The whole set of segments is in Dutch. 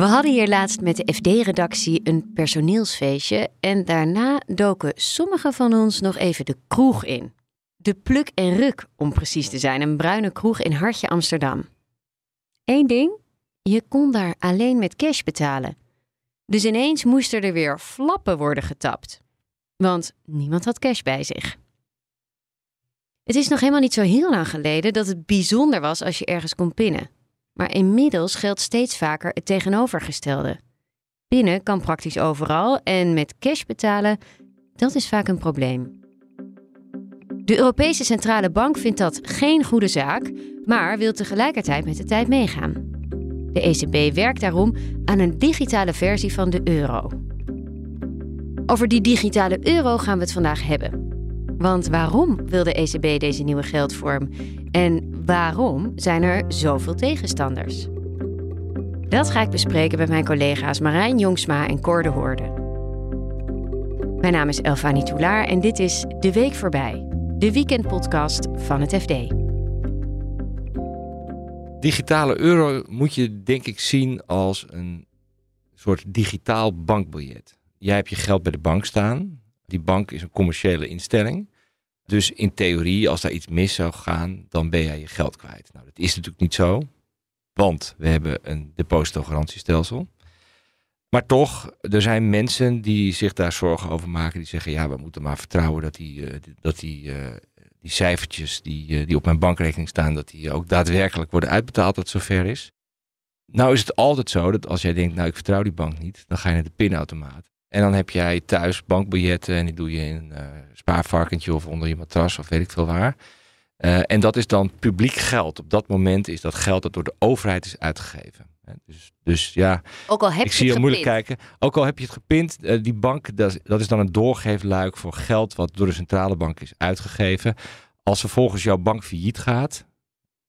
We hadden hier laatst met de FD-redactie een personeelsfeestje en daarna doken sommigen van ons nog even de kroeg in. De Pluk en Ruk, om precies te zijn, een bruine kroeg in Hartje Amsterdam. Eén ding, je kon daar alleen met cash betalen. Dus ineens moesten er weer flappen worden getapt. Want niemand had cash bij zich. Het is nog helemaal niet zo heel lang geleden dat het bijzonder was als je ergens kon pinnen. Maar inmiddels geldt steeds vaker het tegenovergestelde. Pinnen kan praktisch overal en met cash betalen, dat is vaak een probleem. De Europese Centrale Bank vindt dat geen goede zaak, maar wil tegelijkertijd met de tijd meegaan. De ECB werkt daarom aan een digitale versie van de euro. Over die digitale euro gaan we het vandaag hebben. Want waarom wil de ECB deze nieuwe geldvorm? En waarom zijn er zoveel tegenstanders? Dat ga ik bespreken met mijn collega's Marijn Jongsma en Cor de Hoorde. Mijn naam is Elfanie Toulaar en dit is De Week Voorbij, de weekendpodcast van het FD. Digitale euro moet je denk ik zien als een soort digitaal bankbiljet. Jij hebt je geld bij de bank staan. Die bank is een commerciële instelling. Dus in theorie, als daar iets mis zou gaan, dan ben jij je geld kwijt. Nou, dat is natuurlijk niet zo, want we hebben een depositogarantiestelsel. Maar toch, er zijn mensen die zich daar zorgen over maken. Die zeggen, ja, we moeten maar vertrouwen dat die, uh, dat die, uh, die cijfertjes die, uh, die op mijn bankrekening staan, dat die ook daadwerkelijk worden uitbetaald dat het zover is. Nou is het altijd zo dat als jij denkt, nou ik vertrouw die bank niet, dan ga je naar de pinautomaat. En dan heb jij thuis bankbiljetten en die doe je in een uh, spaarvarkentje of onder je matras of weet ik veel waar. Uh, en dat is dan publiek geld. Op dat moment is dat geld dat door de overheid is uitgegeven. Dus, dus ja, ook al heb ik zie je moeilijk kijken. Ook al heb je het gepind, uh, die bank, dat, dat is dan een doorgeefluik voor geld wat door de centrale bank is uitgegeven. Als vervolgens jouw bank failliet gaat,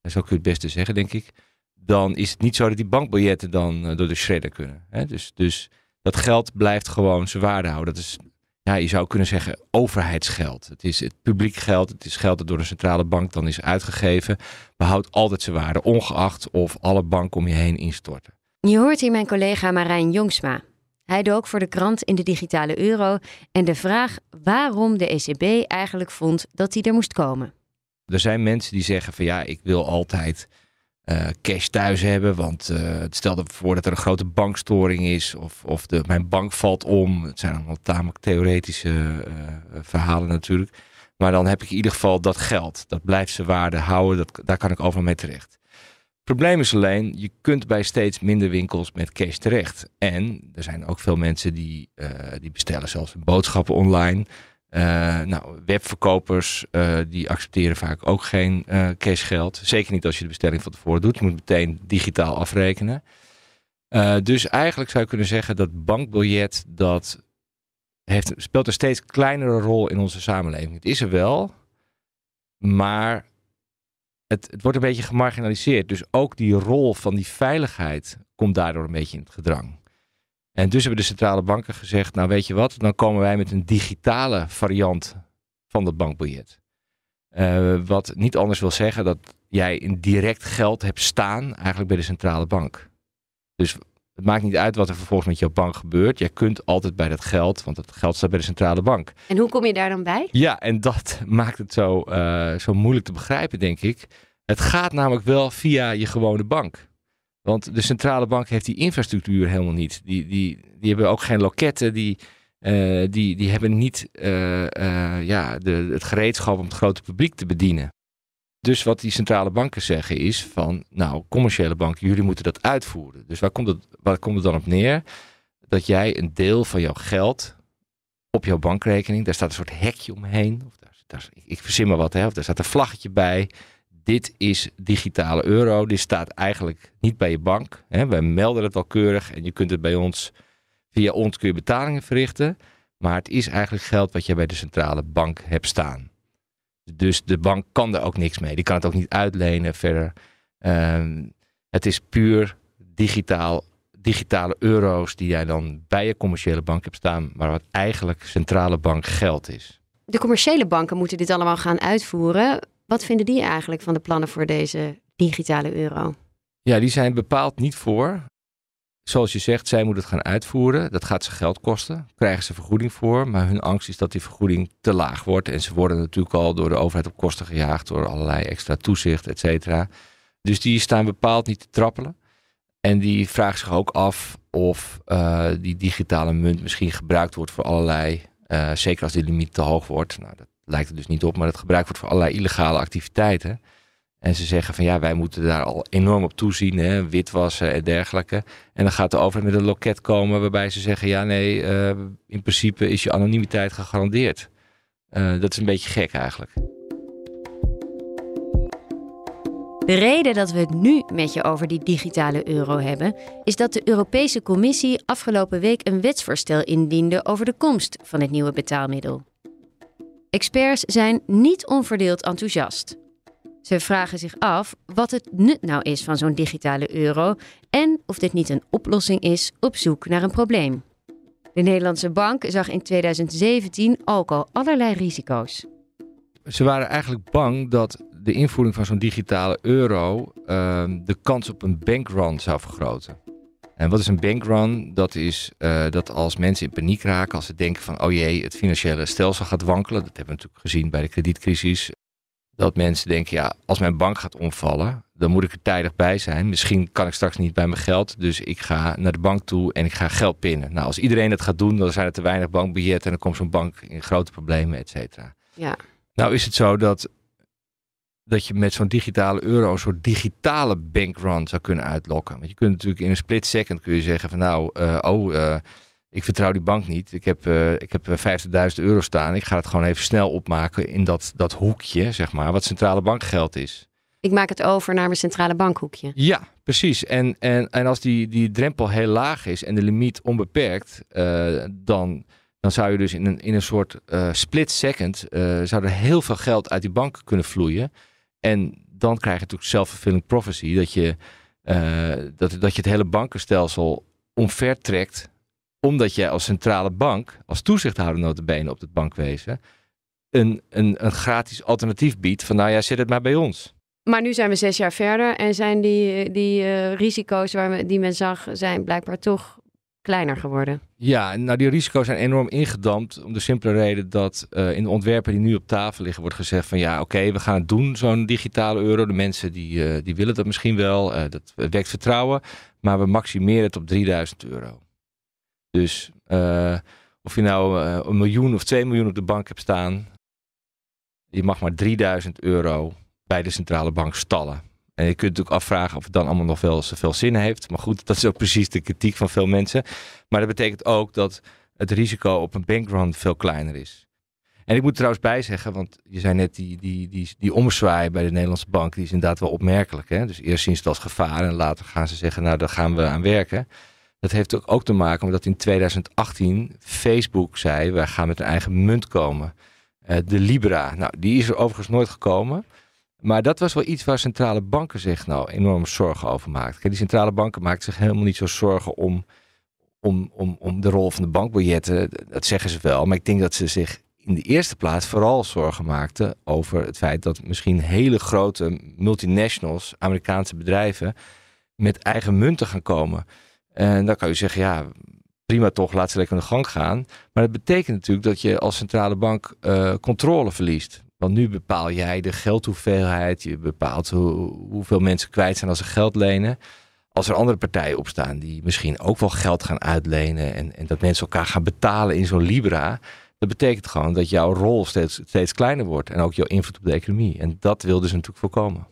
en zo kun je het beste zeggen, denk ik, dan is het niet zo dat die bankbiljetten dan door de shredder kunnen. Hè? Dus, dus dat geld blijft gewoon zijn waarde houden. Dat is, ja, je zou kunnen zeggen, overheidsgeld. Het is het publiek geld, het is geld dat door de centrale bank dan is uitgegeven. Behoudt altijd zijn waarde, ongeacht of alle banken om je heen instorten. Je hoort hier mijn collega Marijn Jongsma. Hij dook voor de krant in de digitale euro en de vraag waarom de ECB eigenlijk vond dat die er moest komen. Er zijn mensen die zeggen van ja, ik wil altijd uh, cash thuis hebben. Want het stelde voor dat er een grote bankstoring is of, of de, mijn bank valt om. Het zijn allemaal tamelijk theoretische uh, verhalen natuurlijk. Maar dan heb ik in ieder geval dat geld. Dat blijft zijn waarde houden. Dat, daar kan ik overal mee terecht. Het probleem is alleen, je kunt bij steeds minder winkels met cash terecht. En er zijn ook veel mensen die, die bestellen zelfs hun boodschappen online. Uh, nou, webverkopers uh, die accepteren vaak ook geen uh, cashgeld. Zeker niet als je de bestelling van tevoren doet. Je moet meteen digitaal afrekenen. dus eigenlijk zou je kunnen zeggen dat bankbiljet dat heeft, speelt een steeds kleinere rol in onze samenleving. Het is er wel, maar het, het wordt een beetje gemarginaliseerd. Dus ook die rol van die veiligheid komt daardoor een beetje in het gedrang. En dus hebben de centrale banken gezegd, nou weet je wat, dan komen wij met een digitale variant van dat bankbiljet. Uh, wat niet anders wil zeggen dat jij een direct geld hebt staan eigenlijk bij de centrale bank. Dus het maakt niet uit wat er vervolgens met jouw bank gebeurt. Jij kunt altijd bij dat geld, want dat geld staat bij de centrale bank. En hoe kom je daar dan bij? Ja, en dat maakt het zo, uh, zo moeilijk te begrijpen, denk ik. Het gaat namelijk wel via je gewone bank. Want de centrale bank heeft die infrastructuur helemaal niet. Die, die, die hebben ook geen loketten. Die, uh, die, die hebben niet uh, uh, ja, de, het gereedschap om het grote publiek te bedienen. Dus wat die centrale banken zeggen is van, nou, commerciële banken, jullie moeten dat uitvoeren. Dus waar komt het, waar komt het dan op neer? Dat jij een deel van jouw geld op jouw bankrekening, daar staat een soort hekje omheen. Of daar, daar, ik verzin maar wat, hè, of daar staat een vlaggetje bij dit is digitale euro. Dit staat eigenlijk niet bij je bank. Hè. Wij melden het wel keurig en je kunt het bij ons, via ons kun je betalingen verrichten. Maar het is eigenlijk geld wat je bij de centrale bank hebt staan. Dus de bank kan er ook niks mee. Die kan het ook niet uitlenen verder. Ehm, het is puur digitaal, digitale euro's die jij dan bij je commerciële bank hebt staan, maar wat eigenlijk centrale bank geld is. De commerciële banken moeten dit allemaal gaan uitvoeren. Wat vinden die eigenlijk van de plannen voor deze digitale euro? Ja, die zijn bepaald niet voor. Zoals je zegt, zij moeten het gaan uitvoeren. Dat gaat ze geld kosten. Krijgen ze vergoeding voor. Maar hun angst is dat die vergoeding te laag wordt. En ze worden natuurlijk al door de overheid op kosten gejaagd. Door allerlei extra toezicht, et cetera. Dus die staan bepaald niet te trappelen. En die vraagt zich ook af of uh, die digitale munt misschien gebruikt wordt voor allerlei. Uh, zeker als die limiet te hoog wordt. Nou, dat lijkt er dus niet op. Maar dat gebruikt wordt voor allerlei illegale activiteiten. En ze zeggen van ja, wij moeten daar al enorm op toezien, hè, witwassen en dergelijke. En dan gaat de overheid met een loket komen waarbij ze zeggen ja nee, uh, in principe is je anonimiteit gegarandeerd. Uh, dat is een beetje gek eigenlijk. De reden dat we het nu met je over die digitale euro hebben, is dat de Europese Commissie afgelopen week een wetsvoorstel indiende over de komst van het nieuwe betaalmiddel. Experts zijn niet onverdeeld enthousiast. Ze vragen zich af wat het nut nou is van zo'n digitale euro en of dit niet een oplossing is op zoek naar een probleem. De Nederlandse bank zag in 2017 ook al allerlei risico's. Ze waren eigenlijk bang dat de invoering van zo'n digitale euro uh, de kans op een bankrun zou vergroten. En wat is een bankrun? Dat is uh, dat als mensen in paniek raken, als ze denken van oh jee, het financiële stelsel gaat wankelen. Dat hebben we natuurlijk gezien bij de kredietcrisis. Dat mensen denken, ja, als mijn bank gaat omvallen, dan moet ik er tijdig bij zijn. Misschien kan ik straks niet bij mijn geld, dus ik ga naar de bank toe en ik ga geld pinnen. Nou, als iedereen het gaat doen, dan zijn er te weinig bankbiljetten en dan komt zo'n bank in grote problemen, et cetera. Ja. Nou is het zo dat, dat je met zo'n digitale euro een soort digitale bankrun zou kunnen uitlokken. Want je kunt natuurlijk in een split second kun je zeggen van nou, uh, oh, uh, ik vertrouw die bank niet. Ik heb, uh, ik heb 50.000 euro staan. Ik ga het gewoon even snel opmaken in dat, dat hoekje, zeg maar, wat centrale bankgeld is. Ik maak het over naar mijn centrale bankhoekje. Ja, precies. En, en, en als die, die drempel heel laag is en de limiet onbeperkt, uh, dan, dan zou je dus in een, in een soort uh, split second, zou er heel veel geld uit die bank kunnen vloeien. En dan krijg je natuurlijk self-fulfilling prophecy, dat je, dat, dat je het hele bankenstelsel omvertrekt omdat jij als centrale bank, als toezichthouder notabene op het bankwezen, een, een, een gratis alternatief biedt van nou ja, zet het maar bij ons. Maar nu zijn we zes jaar verder en zijn die, die uh, risico's waar we, die men zag, zijn blijkbaar toch kleiner geworden. Ja, nou die risico's zijn enorm ingedampt om de simpele reden dat uh, in de ontwerpen die nu op tafel liggen wordt gezegd van ja oké, we gaan het doen, zo'n digitale euro. De mensen die, uh, die willen dat misschien wel, dat wekt vertrouwen, maar we maximeren het op 3000 euro. Dus of je nou een miljoen of twee miljoen op de bank hebt staan, je mag maar 3000 euro bij de centrale bank stallen. En je kunt natuurlijk afvragen of het dan allemaal nog wel zoveel zin heeft. Maar goed, dat is ook precies de kritiek van veel mensen. Maar dat betekent ook dat het risico op een bankrun veel kleiner is. En ik moet trouwens bijzeggen, want je zei net die, die, die, die omzwaai bij de Nederlandse bank, die is inderdaad wel opmerkelijk. Hè? Dus eerst zien ze het als gevaar en later gaan ze zeggen, nou daar gaan we aan werken. Dat heeft ook, ook te maken met dat in 2018 Facebook zei: wij gaan met een eigen munt komen. Uh, de Libra. Nou, die is er overigens nooit gekomen. Maar dat was wel iets waar centrale banken zich nou enorm zorgen over maakten. Die centrale banken maakten zich helemaal niet zo zorgen om, om, om, om de rol van de bankbiljetten. Dat zeggen ze wel. Maar ik denk dat ze zich in de eerste plaats vooral zorgen maakten over het feit dat misschien hele grote multinationals, Amerikaanse bedrijven, met eigen munten gaan komen. En dan kan je zeggen, ja, prima toch, laat ze lekker aan de gang gaan. Maar dat betekent natuurlijk dat je als centrale bank uh, controle verliest. Want nu bepaal jij de geldhoeveelheid, je bepaalt hoe, hoeveel mensen kwijt zijn als ze geld lenen. Als er andere partijen opstaan die misschien ook wel geld gaan uitlenen en, en dat mensen elkaar gaan betalen in zo'n Libra, dat betekent gewoon dat jouw rol steeds, steeds kleiner wordt en ook jouw invloed op de economie. En dat wil dus natuurlijk voorkomen.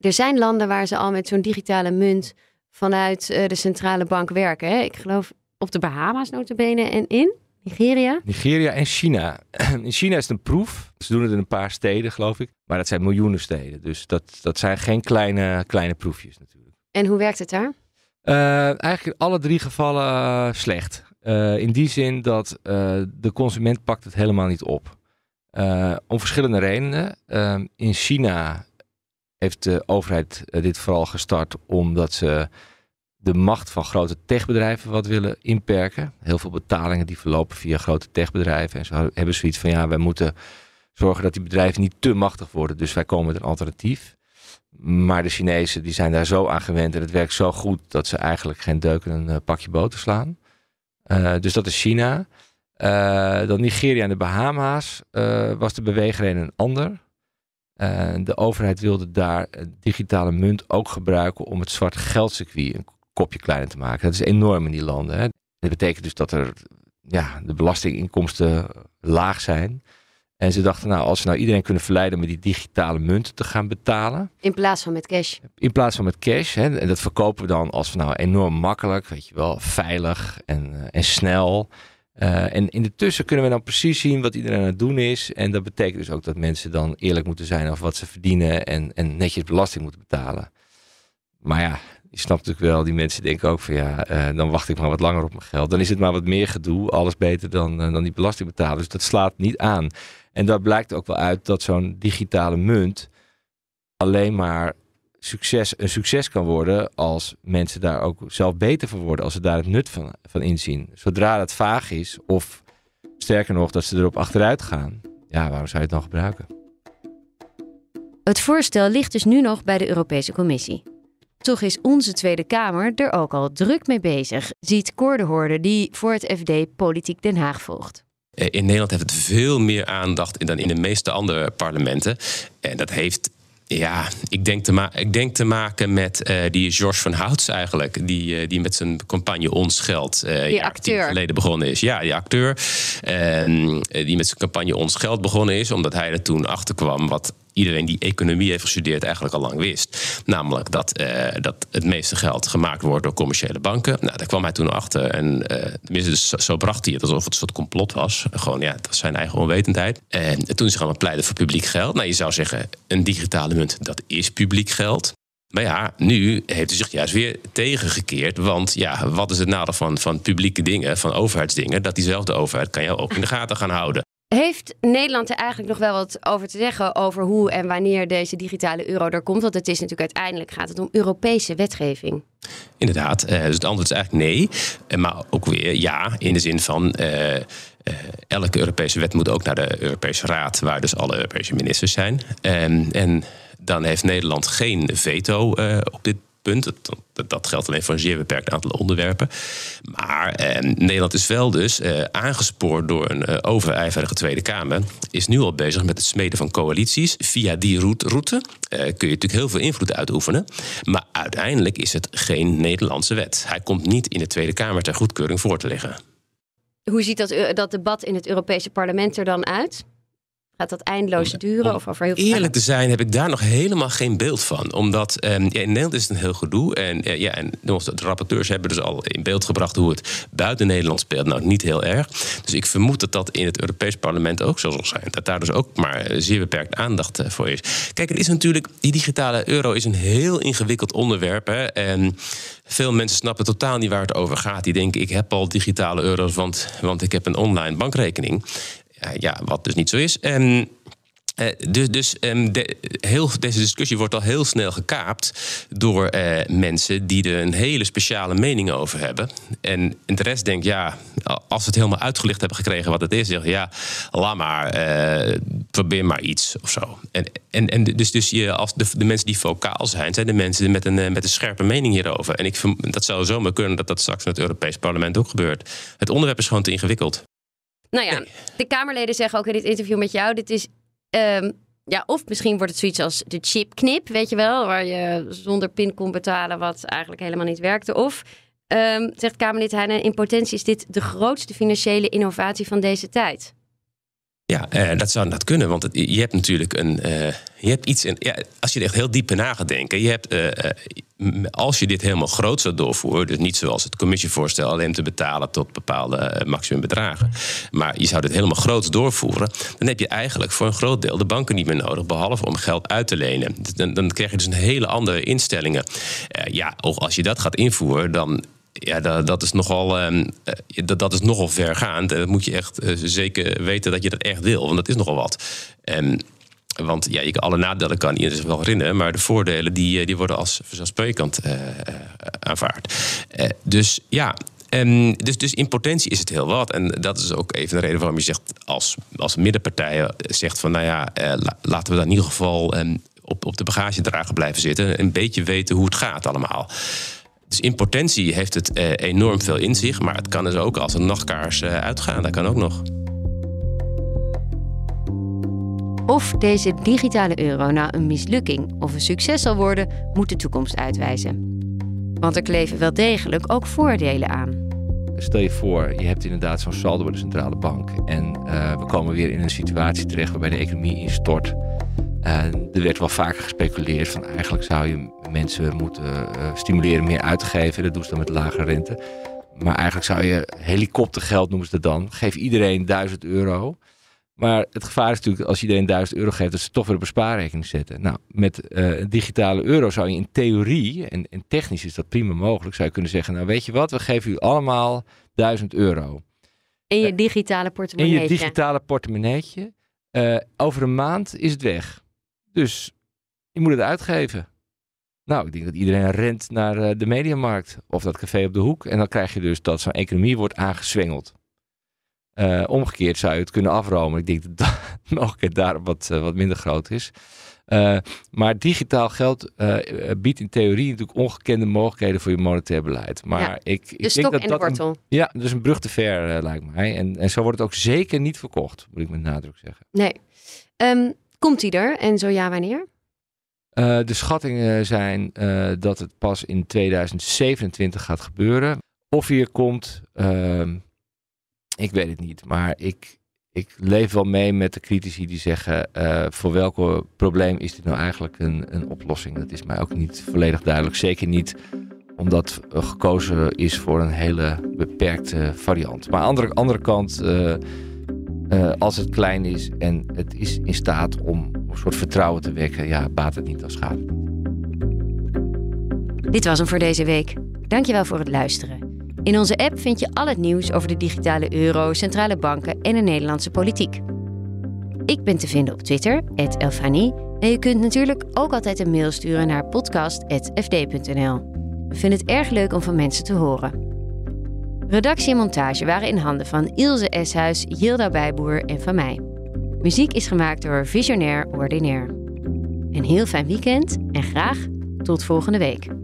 Er zijn landen waar ze al met zo'n digitale munt vanuit uh, de centrale bank werken. Hè? Ik geloof op de Bahama's notabene en in Nigeria. Nigeria en China. In China is het een proef. Ze doen het in een paar steden, geloof ik. Maar dat zijn miljoenen steden. Dus dat, dat zijn geen kleine, kleine proefjes natuurlijk. En hoe werkt het daar? Uh, eigenlijk in alle drie gevallen uh, slecht. Uh, in die zin dat uh, de consument pakt het helemaal niet op. Om verschillende redenen. Ehm, in China heeft de overheid dit vooral gestart omdat ze de macht van grote techbedrijven wat willen inperken. Heel veel betalingen die verlopen via grote techbedrijven. En ze hebben zoiets van ja, wij moeten zorgen dat die bedrijven niet te machtig worden. Dus wij komen met een alternatief. Maar de Chinezen die zijn daar zo aan gewend en het werkt zo goed dat ze eigenlijk geen deuk in een eh, pakje boter slaan. Uh, dus dat is China. Uh, dan Nigeria en de Bahama's was de beweegreden een ander. de overheid wilde daar digitale munt ook gebruiken om het zwarte geldcircuit een kopje kleiner te maken. Dat is enorm in die landen. Hè. Dat betekent dus dat er ja, de belastinginkomsten laag zijn. En ze dachten, nou, als we nou iedereen kunnen verleiden met die digitale munten te gaan betalen. In plaats van met cash. In plaats van met cash. Hè, en dat verkopen we dan als we nou enorm makkelijk, weet je wel, veilig en, uh, en snel. Uh, en in de tussen kunnen we dan precies zien wat iedereen aan het doen is. En dat betekent dus ook dat mensen dan eerlijk moeten zijn over wat ze verdienen en, en netjes belasting moeten betalen. Maar ja, je snapt natuurlijk wel, die mensen denken ook van ja, uh, dan wacht ik maar wat langer op mijn geld. Dan is het maar wat meer gedoe, alles beter dan, uh, dan die belasting betalen. Dus dat slaat niet aan. En daar blijkt ook wel uit dat zo'n digitale munt alleen maar succes, een succes kan worden als mensen daar ook zelf beter van worden, als ze daar het nut van, van inzien. Zodra het vaag is, of sterker nog, dat ze erop achteruit gaan, ja, waarom zou je het dan gebruiken? Het voorstel ligt dus nu nog bij de Europese Commissie. Toch is onze Tweede Kamer er ook al druk mee bezig, ziet Koordehoorde die voor het FD Politiek Den Haag volgt. Eh, in Nederland heeft het veel meer aandacht dan in de meeste andere parlementen. En dat heeft ja, ik denk te, ik denk te maken met uh, die George van Houts eigenlijk. Die, uh, die met zijn campagne Ons Geld uh, die acteur. geleden begonnen is. Ja, die acteur. die met zijn campagne Ons Geld begonnen is. Omdat hij er toen achter kwam wat iedereen die economie heeft gestudeerd eigenlijk al lang wist. Namelijk dat, uh, dat het meeste geld gemaakt wordt door commerciële banken. Nou, daar kwam hij toen achter. En uh, tenminste, dus zo, bracht hij het alsof het een soort complot was. Gewoon, ja, dat was zijn eigen onwetendheid. En toen is hij gaan pleiten voor publiek geld. Nou, je zou zeggen, een digitale munt, dat is publiek geld. Maar ja, nu heeft hij zich juist weer tegengekeerd. Want ja, wat is het nadeel van, van publieke dingen, van overheidsdingen? Dat diezelfde overheid kan jou ook in de gaten gaan houden. Heeft Nederland er eigenlijk nog wel wat over te zeggen over hoe en wanneer deze digitale euro er komt? Want het is natuurlijk uiteindelijk gaat het om Europese wetgeving. Inderdaad, eh, dus het antwoord is eigenlijk nee. Eh, maar ook weer ja, in de zin van. Uh, elke Europese wet moet ook naar de Europese Raad, waar dus alle Europese ministers zijn. En, en dan heeft Nederland geen veto op dit punt. Dat, dat, geldt alleen voor een zeer beperkt aantal onderwerpen. Maar eh, Nederland is wel dus eh, aangespoord door een eh, overijverige Tweede Kamer. Is nu al bezig met het smeden van coalities. Via die route eh, kun je natuurlijk heel veel invloed uitoefenen. Maar uiteindelijk is het geen Nederlandse wet. Hij komt niet in de Tweede Kamer ter goedkeuring voor te liggen. Hoe ziet dat, eh, dat debat in het Europese parlement er dan uit? Gaat dat eindeloos duren? Of over heel veel eerlijk te zijn heb ik daar nog helemaal geen beeld van. Omdat eh, ja, in Nederland is het een heel gedoe. En, uh, ja, en de rapporteurs hebben dus al in beeld gebracht hoe het buiten Nederland speelt. Nou, niet heel erg. Dus ik vermoed dat dat in het Europees Parlement ook zo zal zijn. Dat daar dus ook maar zeer beperkt aandacht uh, voor is. Kijk, het is natuurlijk, die digitale euro is een heel ingewikkeld onderwerp. Hè, en veel mensen snappen totaal niet waar het over gaat. Die denken, ik heb al digitale euro's, want, want ik heb een online bankrekening ja, wat dus niet zo is. Uh, dus dus um, de, heel, deze discussie wordt al heel snel gekaapt door uh, mensen die er een hele speciale mening over hebben. En, de rest denkt, ja, als we het helemaal uitgelicht hebben gekregen wat het is, zeggen ja, laat maar, probeer maar iets of zo. En, en, en dus, dus je, als de, de mensen die vocaal zijn, zijn de mensen met een, met een scherpe mening hierover. En ik, dat zou zomaar kunnen dat dat straks in het Europees Parlement ook gebeurt. Het onderwerp is gewoon te ingewikkeld. Nou ja, de Kamerleden zeggen ook in dit interview met jou: dit is. Um, ja, of misschien wordt het zoiets als de chipknip, weet je wel, waar je zonder pin kon betalen, wat eigenlijk helemaal niet werkte. Of, um, zegt Kamerlid Heijnen, in potentie is dit de grootste financiële innovatie van deze tijd. Ja, eh, dat zou dat kunnen. Want je hebt natuurlijk een. Uh, je hebt iets. In, ja, als je er echt heel diep na gaat denken. Je hebt, uh, als je dit helemaal groot zou doorvoeren. Dus niet zoals het commissievoorstel alleen te betalen tot bepaalde maximumbedragen. Maar je zou dit helemaal groot doorvoeren. Dan heb je eigenlijk voor een groot deel de banken niet meer nodig. Behalve om geld uit te lenen. Dan, dan krijg je dus een hele andere instellingen. ja, als je dat gaat invoeren. dan ja, dat, dat, is nogal, um, dat, dat is nogal vergaand. En dat moet je echt zeker weten dat je dat echt wil. Want dat is nogal wat. Um, want ja, je, alle nadelen kan je zich wel herinneren, maar de voordelen die, die worden als vanzelfsprekend uh, aanvaard. Dus ja, um, dus, dus in potentie is het heel wat. En dat is ook even de reden waarom je zegt als, als middenpartijen zegt van nou ja, laten we dan in ieder geval op, op de bagagedrager blijven zitten. Een beetje weten hoe het gaat allemaal. Dus in potentie heeft het uh, enorm veel in zich. Maar het kan dus ook als een nachtkaars uh, uitgaan. Dat kan ook nog. Of deze digitale euro nou een mislukking of een succes zal worden, moet de toekomst uitwijzen. Want er kleven wel degelijk ook voordelen aan. Stel je voor, je hebt inderdaad zo'n saldo bij de centrale bank. En uh, we komen weer in een situatie terecht waarbij de economie instort. Er werd wel vaker gespeculeerd van eigenlijk zou je mensen moeten uh, stimuleren meer uit te geven. Dat doen ze dan met lage rente. Maar eigenlijk zou je helikoptergeld noemen ze dat dan. Geef iedereen 1000 euro. Maar het gevaar is natuurlijk als iedereen 1000 euro geeft, dat ze toch weer op een spaarrekening zetten. Nou, met uh, een digitale euro zou je in theorie, en, en, technisch is dat prima mogelijk, zou je kunnen zeggen, nou weet je wat, we geven u allemaal 1000 euro. In je digitale portemonneetje. In je digitale portemonneetje. Uh, over een maand is het weg. Dus je moet het uitgeven. Nou, ik denk dat iedereen rent naar uh, de mediamarkt of dat café op de hoek. En dan krijg je dus dat zo'n economie wordt aangezwengeld. Uh, omgekeerd zou je het kunnen afromen. Ik denk dat de mogelijkheid daar wat, uh, wat minder groot is. Uh, maar digitaal geld biedt in theorie natuurlijk ongekende mogelijkheden voor je monetair beleid. Maar ja, ik, de ik stok denk dat en de wortel. Een, ja, dus een brug te ver lijkt mij. En, en zo wordt het ook zeker niet verkocht, moet ik met nadruk zeggen. Nee. Um, komt die er? En zo ja, wanneer? Uh, de schattingen zijn uh, dat het pas in 2027 gaat gebeuren. Of hier komt, uh, ik weet het niet. Maar ik, ik leef wel mee met de critici die zeggen: uh, voor welk probleem is dit nou eigenlijk een, een oplossing? Dat is mij ook niet volledig duidelijk. Zeker niet omdat gekozen is voor een hele beperkte variant. Maar aan de andere, andere kant. Uh, als het klein is en het is in staat om een soort vertrouwen te wekken, ja, baat het niet als schade. Dit was hem voor deze week. Dankjewel voor het luisteren. In onze app vind je al het nieuws over de digitale euro, centrale banken en de Nederlandse politiek. Ik ben te vinden op Twitter, Elfanie. En je kunt natuurlijk ook altijd een mail sturen naar podcast.fd.nl. We vinden het erg leuk om van mensen te horen. Redactie en montage waren in handen van Ilse Eshuis, Yilda Bijboer en van mij. Muziek is gemaakt door Visionair Ordinaire. Een heel fijn weekend en graag tot volgende week.